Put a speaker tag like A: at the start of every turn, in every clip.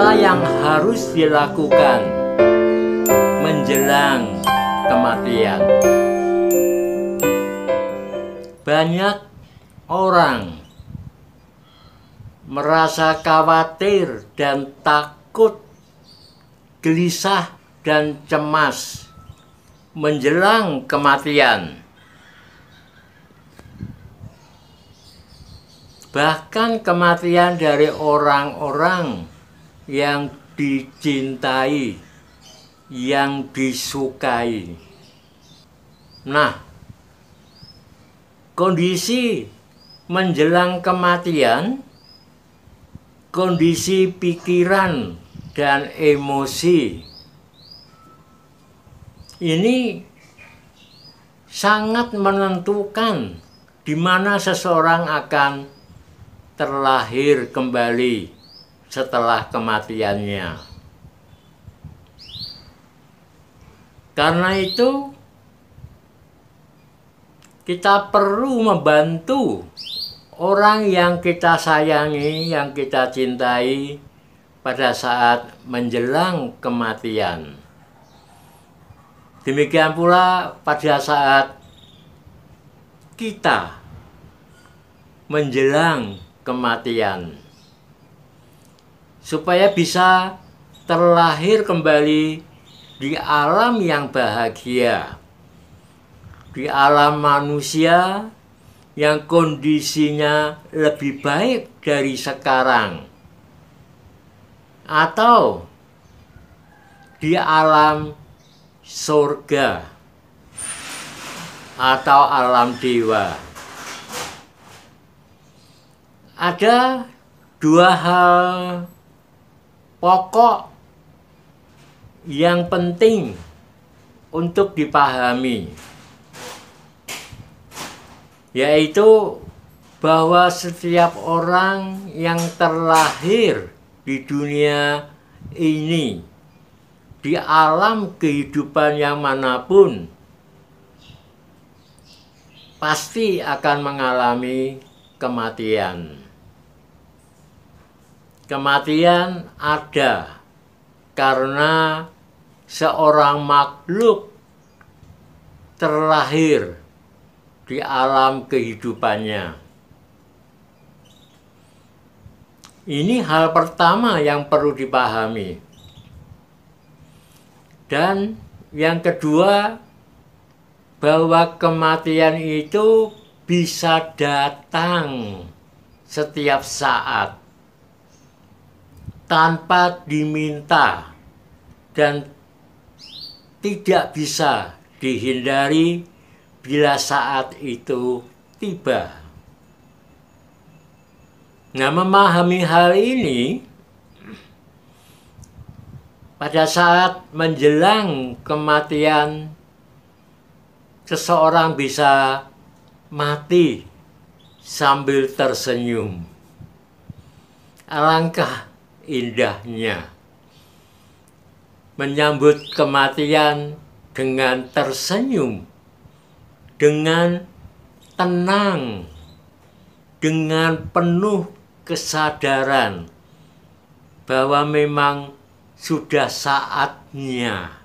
A: Apa yang harus dilakukan menjelang kematian? Banyak orang merasa khawatir dan takut, gelisah dan cemas menjelang kematian. Bahkan kematian dari orang-orang yang dicintai, yang disukai. Nah, kondisi menjelang kematian, kondisi pikiran dan emosi ini sangat menentukan di mana seseorang akan terlahir kembali setelah kematiannya. Karena itu, kita perlu membantu orang yang kita sayangi, yang kita cintai pada saat menjelang kematian. Demikian pula pada saat kita menjelang kematian. Supaya bisa terlahir kembali di alam yang bahagia. Di alam manusia yang kondisinya lebih baik dari sekarang. Atau di alam surga. Atau alam dewa ada dua hal pokok yang penting untuk dipahami, yaitu bahwa setiap orang yang terlahir di dunia ini, di alam kehidupan yang mana pun, pasti akan mengalami kematian. Kematian ada karena seorang makhluk terlahir di alam kehidupannya. Ini hal pertama yang perlu dipahami. Dan yang kedua, bahwa kematian itu bisa datang setiap saat tanpa diminta dan tidak bisa dihindari bila saat itu tiba. Nah, memahami hal ini pada saat menjelang kematian seseorang bisa mati sambil tersenyum. Alangkah indahnya menyambut kematian dengan tersenyum, dengan tenang, dengan penuh kesadaran bahwa memang sudah saatnya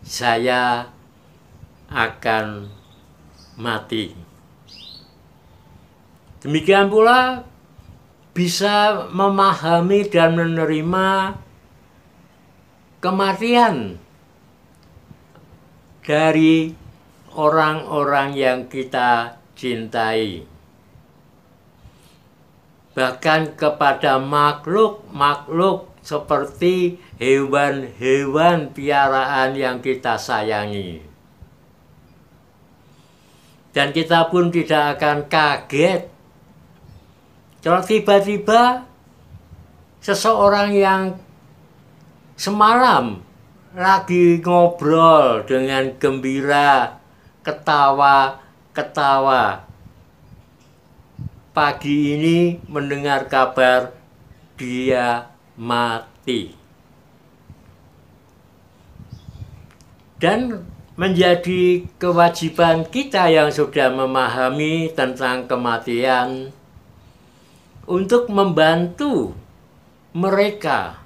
A: saya akan mati. Demikian pula bisa memahami dan menerima kematian dari orang-orang yang kita cintai. Bahkan kepada makhluk-makhluk seperti hewan-hewan piaraan yang kita sayangi. Dan kita pun tidak akan kaget kalau tiba-tiba seseorang yang semalam lagi ngobrol dengan gembira, ketawa-ketawa. Pagi ini mendengar kabar dia mati. Dan menjadi kewajiban kita yang sudah memahami tentang kematian untuk membantu mereka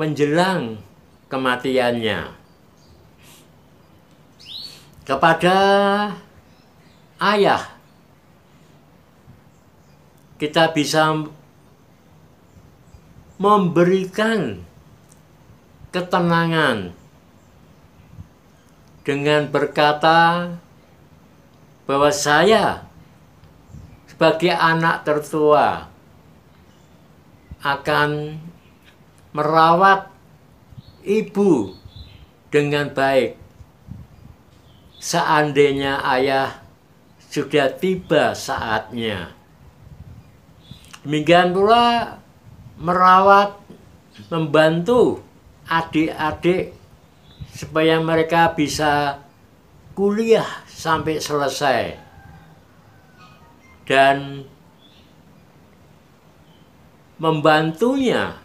A: menjelang kematiannya. Kepada ayah kita bisa memberikan ketenangan dengan berkata bahwa saya sebagai anak tertua akan merawat ibu dengan baik seandainya ayah sudah tiba saatnya. Demikian pula merawat, membantu adik-adik supaya mereka bisa kuliah sampai selesai. Dan membantunya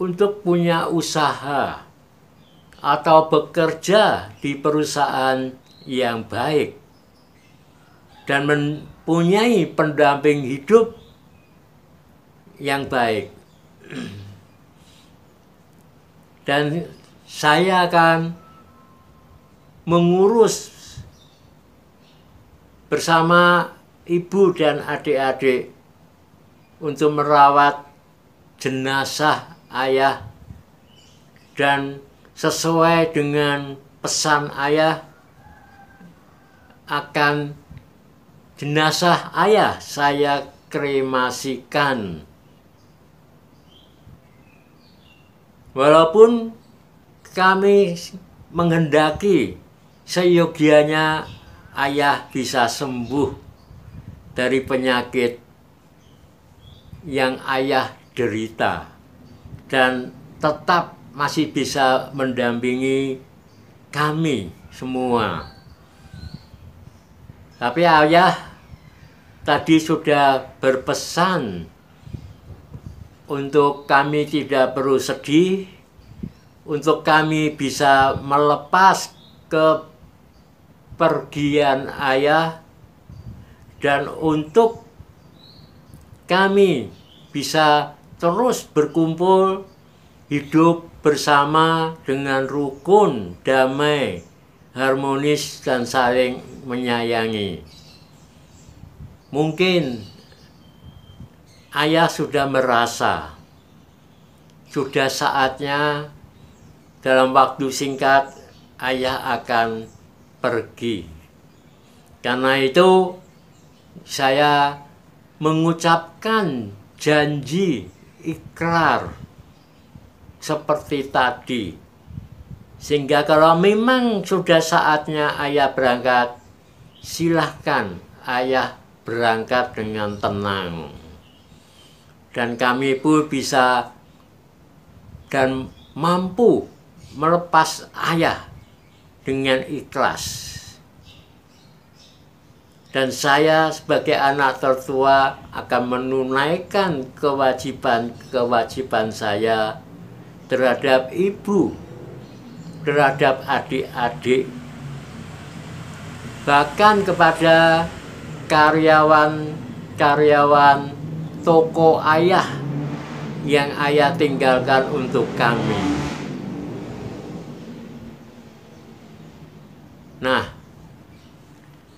A: untuk punya usaha atau bekerja di perusahaan yang baik dan mempunyai pendamping hidup yang baik. Dan saya akan mengurus bersama ibu dan adik-adik untuk merawat jenazah ayah dan sesuai dengan pesan ayah akan jenazah ayah saya kremasikan. Walaupun kami menghendaki seyogianya ayah bisa sembuh dari penyakit yang ayah derita dan tetap masih bisa mendampingi kami semua. Tapi ayah tadi sudah berpesan untuk kami tidak perlu sedih, untuk kami bisa melepas kepergian ayah, dan untuk kami bisa terus berkumpul hidup bersama dengan rukun, damai, harmonis, dan saling menyayangi. Mungkin ayah sudah merasa sudah saatnya dalam waktu singkat ayah akan pergi. Karena itu saya mengucapkan janji ikrar seperti tadi. Sehingga kalau memang sudah saatnya ayah berangkat, silahkan ayah berangkat dengan tenang. Dan kami pun bisa dan mampu melepas ayah dengan ikhlas. Dan saya sebagai anak tertua akan menunaikan kewajiban-kewajiban saya terhadap ibu, terhadap adik-adik, bahkan kepada karyawan-karyawan toko ayah yang ayah tinggalkan untuk kami. Nah,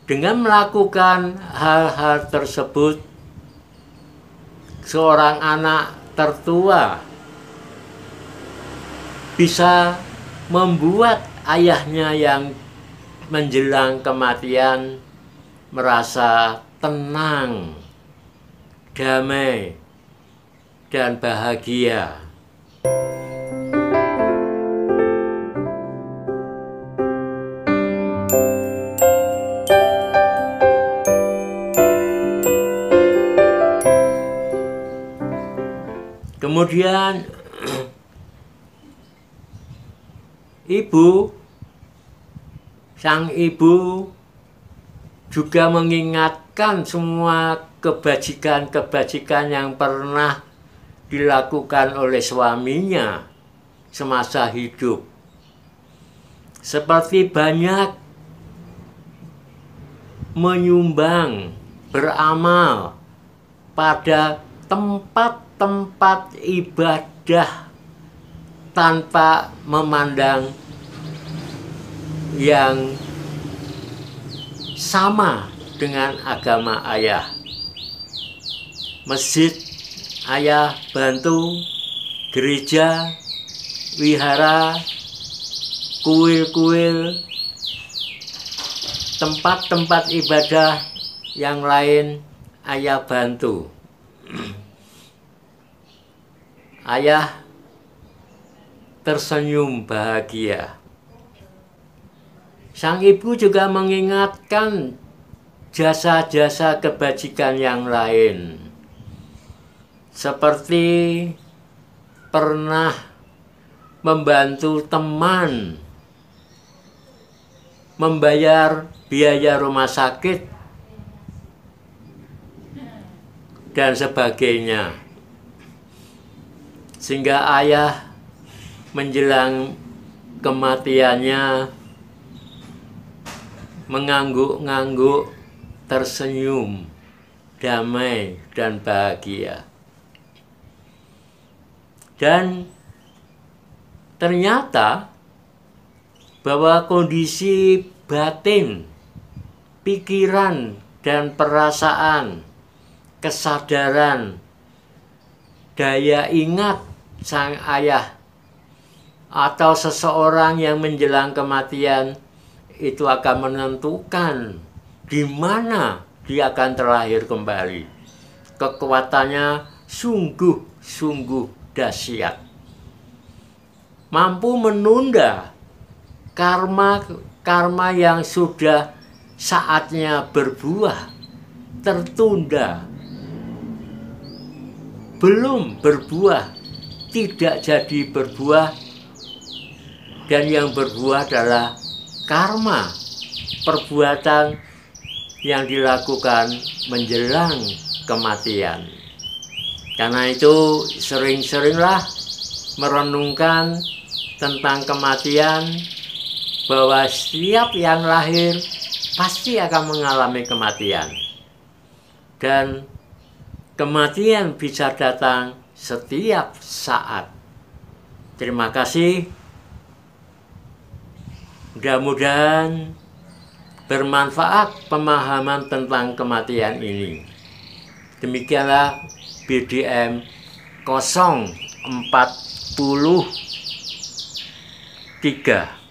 A: dengan melakukan hal-hal tersebut, seorang anak tertua bisa membuat ayahnya yang menjelang kematian merasa tenang, damai, dan bahagia. Kemudian ibu, sang ibu juga mengingatkan semua kebajikan-kebajikan yang pernah dilakukan oleh suaminya semasa hidup. seperti banyak menyumbang, beramal pada tempat-tempat ibadah tanpa memandang yang sama dengan agama ayah. Masjid ayah bantu, gereja, wihara, kuil-kuil, tempat-tempat ibadah yang lain ayah bantu. Ayah tersenyum bahagia. Sang ibu juga mengingatkan jasa-jasa kebajikan yang lain. Seperti pernah membantu teman membayar biaya rumah sakit dan sebagainya. Sehingga ayah menjelang kematiannya mengangguk-ngangguk tersenyum damai dan bahagia. Dan ternyata bahwa kondisi batin pikiran dan perasaan kesadaran daya ingat sang ayah atau seseorang yang menjelang kematian itu akan menentukan di mana dia akan terlahir kembali. Kekuatannya sungguh-sungguh dahsyat. Mampu menunda karma karma yang sudah saatnya berbuah tertunda. Belum berbuah, tidak jadi berbuah dan yang berbuah adalah karma perbuatan yang dilakukan menjelang kematian. Karena itu sering-seringlah merenungkan tentang kematian bahwa setiap yang lahir pasti akan mengalami kematian. Dan kematian bisa datang setiap saat. Terima kasih. Mudah-mudahan bermanfaat pemahaman tentang kematian ini. Demikianlah BDM 043.